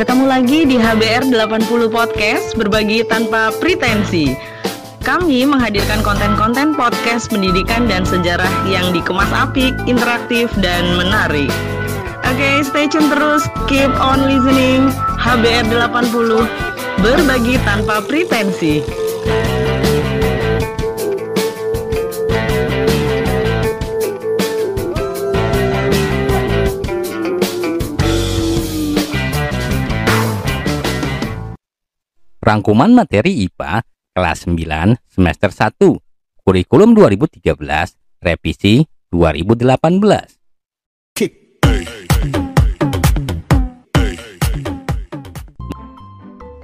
Ketemu lagi di HBR 80 Podcast Berbagi tanpa pretensi. Kami menghadirkan konten-konten podcast pendidikan dan sejarah yang dikemas apik, interaktif, dan menarik. Oke, okay, stay tune terus, keep on listening. HBR 80 Berbagi tanpa pretensi Rangkuman materi IPA kelas 9 semester 1 kurikulum 2013 revisi 2018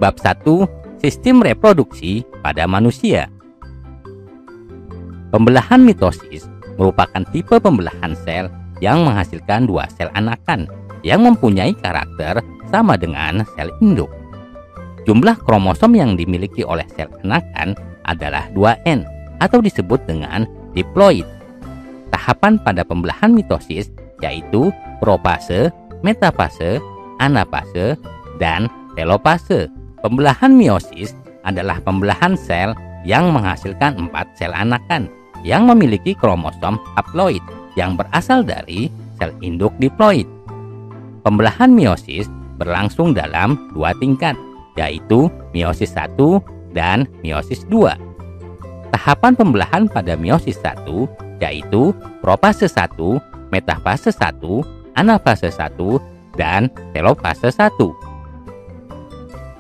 Bab 1 Sistem reproduksi pada manusia Pembelahan mitosis merupakan tipe pembelahan sel yang menghasilkan dua sel anakan yang mempunyai karakter sama dengan sel induk. Jumlah kromosom yang dimiliki oleh sel anakan adalah 2N atau disebut dengan diploid. Tahapan pada pembelahan mitosis yaitu propase, metafase, anafase, dan telopase. Pembelahan meiosis adalah pembelahan sel yang menghasilkan empat sel anakan yang memiliki kromosom haploid yang berasal dari sel induk diploid. Pembelahan meiosis berlangsung dalam dua tingkat, yaitu meiosis 1 dan meiosis 2. Tahapan pembelahan pada meiosis 1 yaitu profase 1, metafase 1, anafase 1, dan telofase 1.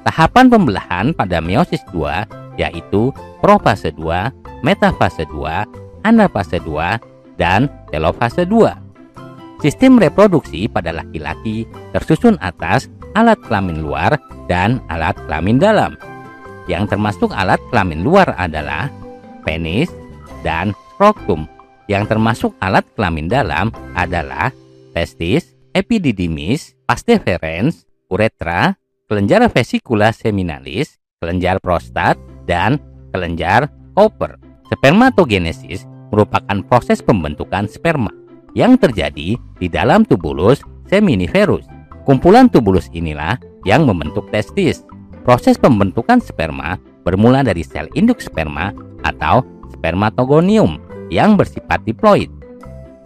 Tahapan pembelahan pada meiosis 2 yaitu profase 2, metafase 2, anafase 2, dan telofase 2. Sistem reproduksi pada laki-laki tersusun atas alat kelamin luar dan alat kelamin dalam. Yang termasuk alat kelamin luar adalah penis dan skrotum. Yang termasuk alat kelamin dalam adalah testis, epididymis, pars deferens, uretra, kelenjar vesicula seminalis, kelenjar prostat, dan kelenjar Cooper. Spermatogenesis merupakan proses pembentukan sperma yang terjadi di dalam tubulus seminiferus. Kumpulan tubulus inilah yang membentuk testis. Proses pembentukan sperma bermula dari sel induk sperma atau spermatogonium yang bersifat diploid.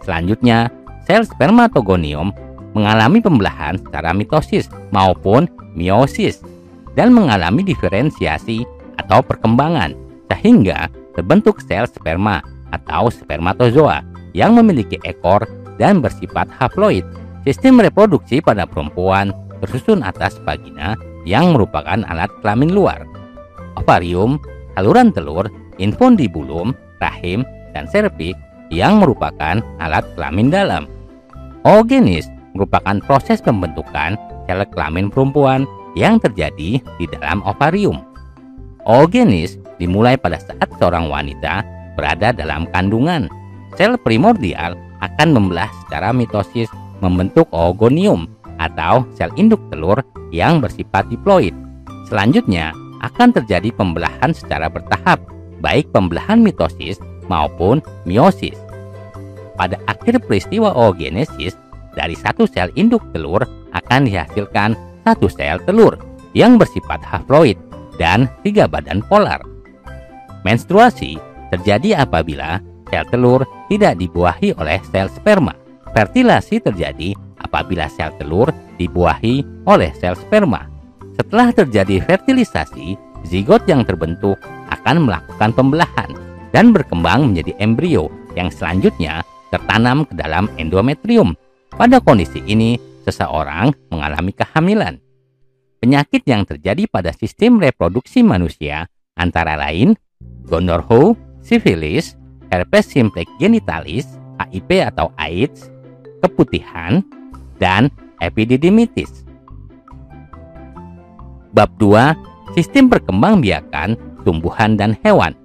Selanjutnya, sel spermatogonium mengalami pembelahan secara mitosis maupun meiosis dan mengalami diferensiasi atau perkembangan sehingga terbentuk sel sperma atau spermatozoa yang memiliki ekor dan bersifat haploid. Sistem reproduksi pada perempuan tersusun atas vagina yang merupakan alat kelamin luar. Ovarium, saluran telur, infundibulum, rahim, dan serviks yang merupakan alat kelamin dalam. Oogenis merupakan proses pembentukan sel kelamin perempuan yang terjadi di dalam ovarium. Oogenis dimulai pada saat seorang wanita berada dalam kandungan. Sel primordial akan membelah secara mitosis membentuk oogonium atau sel induk telur yang bersifat diploid. Selanjutnya akan terjadi pembelahan secara bertahap, baik pembelahan mitosis maupun meiosis. Pada akhir peristiwa oogenesis, dari satu sel induk telur akan dihasilkan satu sel telur yang bersifat haploid dan tiga badan polar. Menstruasi terjadi apabila sel telur tidak dibuahi oleh sel sperma. Fertilasi terjadi apabila sel telur dibuahi oleh sel sperma. Setelah terjadi fertilisasi, zigot yang terbentuk akan melakukan pembelahan dan berkembang menjadi embrio yang selanjutnya tertanam ke dalam endometrium. Pada kondisi ini, seseorang mengalami kehamilan. Penyakit yang terjadi pada sistem reproduksi manusia antara lain gonorrhea, sifilis, herpes simplex genitalis, HIV atau AIDS, keputihan, dan epididymitis. Bab 2. Sistem perkembangbiakan tumbuhan dan hewan.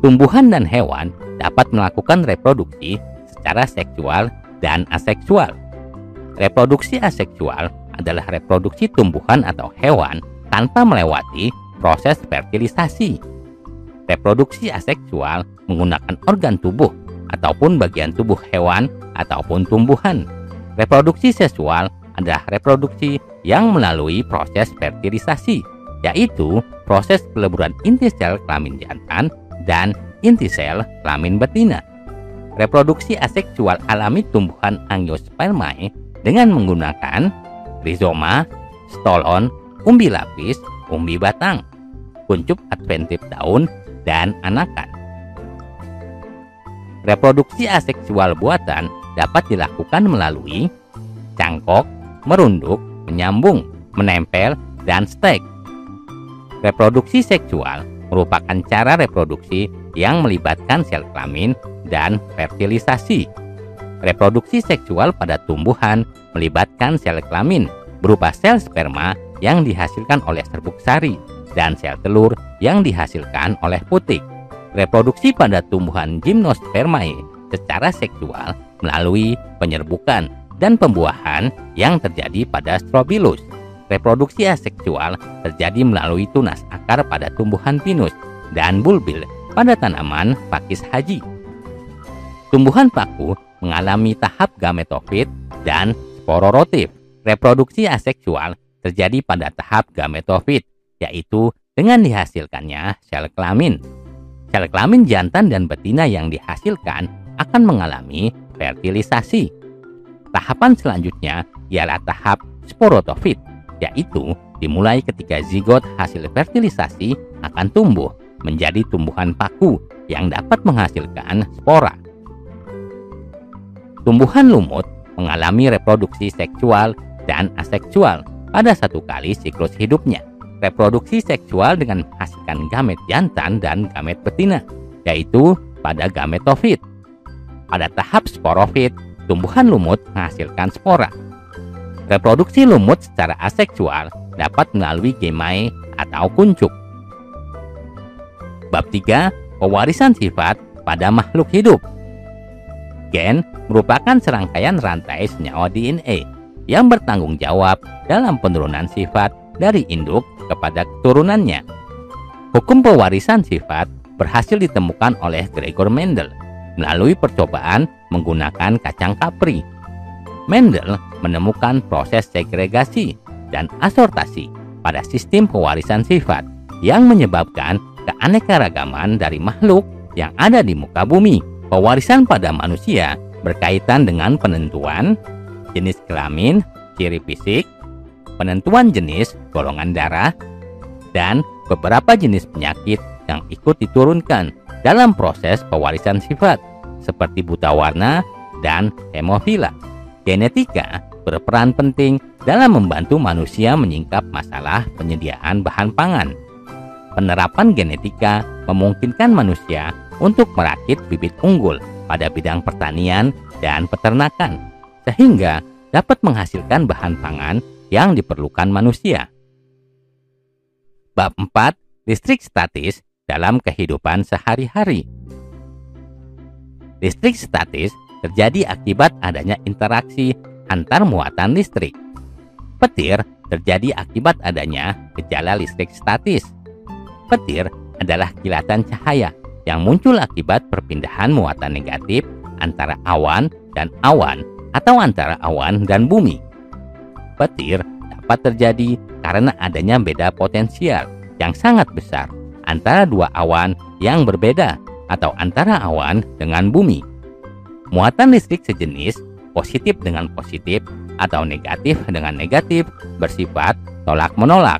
Tumbuhan dan hewan dapat melakukan reproduksi secara seksual dan aseksual. Reproduksi aseksual adalah reproduksi tumbuhan atau hewan tanpa melewati proses fertilisasi. Reproduksi aseksual menggunakan organ tubuh ataupun bagian tubuh hewan ataupun tumbuhan. Reproduksi seksual adalah reproduksi yang melalui proses fertilisasi, yaitu proses peleburan inti sel kelamin jantan dan inti sel kelamin betina. Reproduksi aseksual alami tumbuhan angiospermae dengan menggunakan rizoma, stolon, umbi lapis, umbi batang, kuncup adventif daun, dan anakan. Reproduksi aseksual buatan dapat dilakukan melalui cangkok, merunduk, menyambung, menempel, dan stek. Reproduksi seksual merupakan cara reproduksi yang melibatkan sel kelamin dan fertilisasi. Reproduksi seksual pada tumbuhan melibatkan sel kelamin berupa sel sperma yang dihasilkan oleh serbuk sari dan sel telur yang dihasilkan oleh putik. Reproduksi pada tumbuhan gymnospermae secara seksual melalui penyerbukan dan pembuahan yang terjadi pada strobilus. Reproduksi aseksual terjadi melalui tunas akar pada tumbuhan pinus dan bulbil pada tanaman pakis haji. Tumbuhan paku mengalami tahap gametofit dan spororotif. Reproduksi aseksual terjadi pada tahap gametofit, yaitu dengan dihasilkannya sel kelamin. Sel kelamin jantan dan betina yang dihasilkan akan mengalami fertilisasi. Tahapan selanjutnya ialah tahap sporotofit, yaitu dimulai ketika zigot hasil fertilisasi akan tumbuh menjadi tumbuhan paku yang dapat menghasilkan spora. Tumbuhan lumut mengalami reproduksi seksual dan aseksual pada satu kali siklus hidupnya reproduksi seksual dengan menghasilkan gamet jantan dan gamet betina, yaitu pada gametofit. Pada tahap sporofit, tumbuhan lumut menghasilkan spora. Reproduksi lumut secara aseksual dapat melalui gemae atau kuncup. Bab 3. Pewarisan sifat pada makhluk hidup. Gen merupakan serangkaian rantai senyawa DNA yang bertanggung jawab dalam penurunan sifat dari induk kepada keturunannya. Hukum pewarisan sifat berhasil ditemukan oleh Gregor Mendel melalui percobaan menggunakan kacang kapri. Mendel menemukan proses segregasi dan asortasi pada sistem pewarisan sifat yang menyebabkan keanekaragaman dari makhluk yang ada di muka bumi. Pewarisan pada manusia berkaitan dengan penentuan jenis kelamin, ciri fisik, penentuan jenis golongan darah, dan beberapa jenis penyakit yang ikut diturunkan dalam proses pewarisan sifat seperti buta warna dan hemofila. Genetika berperan penting dalam membantu manusia menyingkap masalah penyediaan bahan pangan. Penerapan genetika memungkinkan manusia untuk merakit bibit unggul pada bidang pertanian dan peternakan, sehingga dapat menghasilkan bahan pangan yang diperlukan manusia. Bab 4. Listrik statis dalam kehidupan sehari-hari. Listrik statis terjadi akibat adanya interaksi antar muatan listrik. Petir terjadi akibat adanya gejala listrik statis. Petir adalah kilatan cahaya yang muncul akibat perpindahan muatan negatif antara awan dan awan atau antara awan dan bumi petir dapat terjadi karena adanya beda potensial yang sangat besar antara dua awan yang berbeda atau antara awan dengan bumi. Muatan listrik sejenis positif dengan positif atau negatif dengan negatif bersifat tolak-menolak.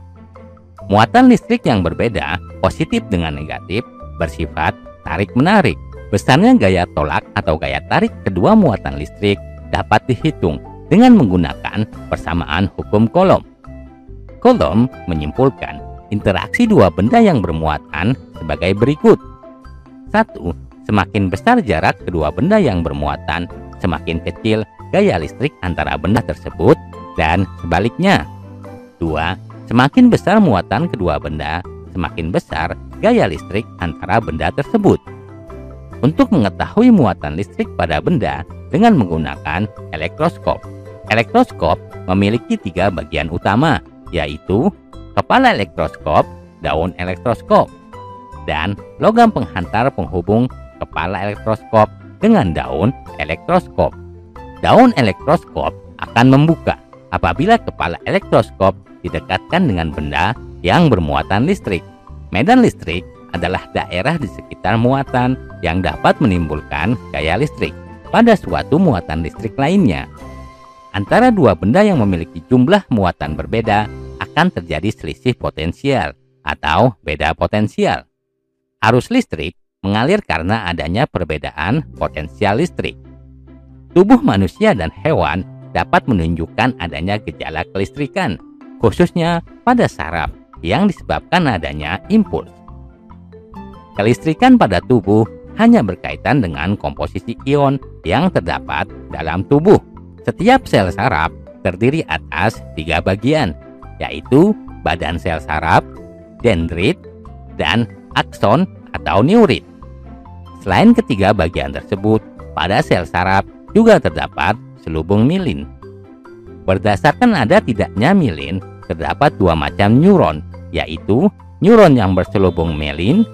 Muatan listrik yang berbeda positif dengan negatif bersifat tarik-menarik. Besarnya gaya tolak atau gaya tarik kedua muatan listrik dapat dihitung dengan menggunakan persamaan hukum kolom. Kolom menyimpulkan interaksi dua benda yang bermuatan sebagai berikut. Satu, Semakin besar jarak kedua benda yang bermuatan, semakin kecil gaya listrik antara benda tersebut dan sebaliknya. Dua, Semakin besar muatan kedua benda, semakin besar gaya listrik antara benda tersebut. Untuk mengetahui muatan listrik pada benda dengan menggunakan elektroskop, Elektroskop memiliki tiga bagian utama, yaitu kepala elektroskop, daun elektroskop, dan logam penghantar penghubung kepala elektroskop dengan daun elektroskop. Daun elektroskop akan membuka apabila kepala elektroskop didekatkan dengan benda yang bermuatan listrik. Medan listrik adalah daerah di sekitar muatan yang dapat menimbulkan gaya listrik pada suatu muatan listrik lainnya. Antara dua benda yang memiliki jumlah muatan berbeda akan terjadi selisih potensial atau beda potensial. Arus listrik mengalir karena adanya perbedaan potensial listrik. Tubuh manusia dan hewan dapat menunjukkan adanya gejala kelistrikan, khususnya pada saraf yang disebabkan adanya impuls. Kelistrikan pada tubuh hanya berkaitan dengan komposisi ion yang terdapat dalam tubuh. Setiap sel saraf terdiri atas tiga bagian, yaitu badan sel saraf, dendrit, dan akson atau neurit. Selain ketiga bagian tersebut, pada sel saraf juga terdapat selubung milin. Berdasarkan ada tidaknya milin, terdapat dua macam neuron, yaitu neuron yang berselubung melin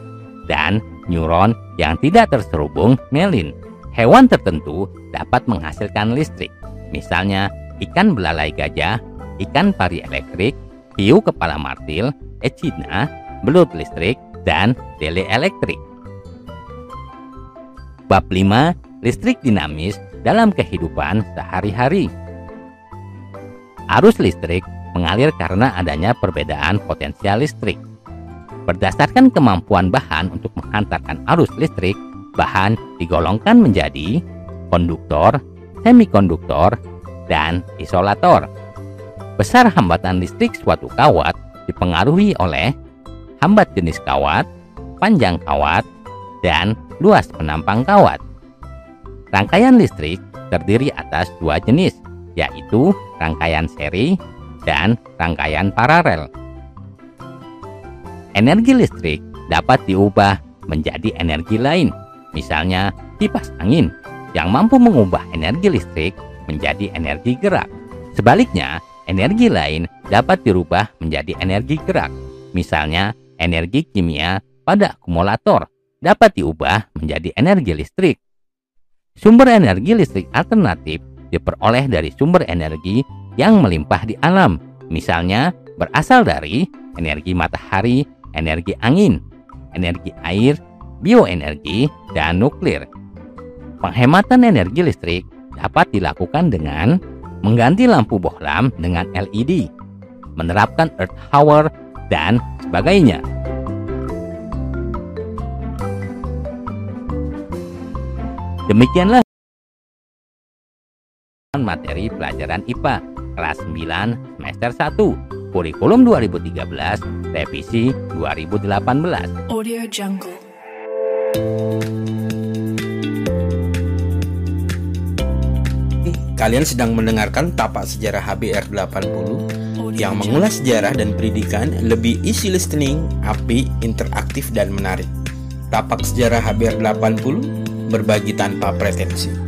dan neuron yang tidak terserubung melin. Hewan tertentu dapat menghasilkan listrik, misalnya ikan belalai gajah, ikan pari elektrik, hiu kepala martil, echidna, belut listrik, dan dele elektrik. Bab 5. Listrik dinamis dalam kehidupan sehari-hari. Arus listrik mengalir karena adanya perbedaan potensial listrik. Berdasarkan kemampuan bahan untuk menghantarkan arus listrik, bahan digolongkan menjadi konduktor, semikonduktor, dan isolator. Besar hambatan listrik suatu kawat dipengaruhi oleh hambat jenis kawat, panjang kawat, dan luas penampang kawat. Rangkaian listrik terdiri atas dua jenis, yaitu rangkaian seri dan rangkaian paralel. Energi listrik dapat diubah menjadi energi lain, misalnya kipas angin yang mampu mengubah energi listrik menjadi energi gerak. Sebaliknya, energi lain dapat dirubah menjadi energi gerak, misalnya energi kimia pada akumulator dapat diubah menjadi energi listrik. Sumber energi listrik alternatif diperoleh dari sumber energi yang melimpah di alam, misalnya berasal dari energi matahari energi angin, energi air, bioenergi, dan nuklir. Penghematan energi listrik dapat dilakukan dengan mengganti lampu bohlam dengan LED, menerapkan earth hour, dan sebagainya. Demikianlah materi pelajaran IPA kelas 9 semester 1 Kurikulum 2013, revisi 2018. Audio Jungle. Kalian sedang mendengarkan Tapak Sejarah HBR 80 yang mengulas sejarah dan pendidikan lebih easy listening, api, interaktif dan menarik. Tapak Sejarah HBR 80 berbagi tanpa pretensi.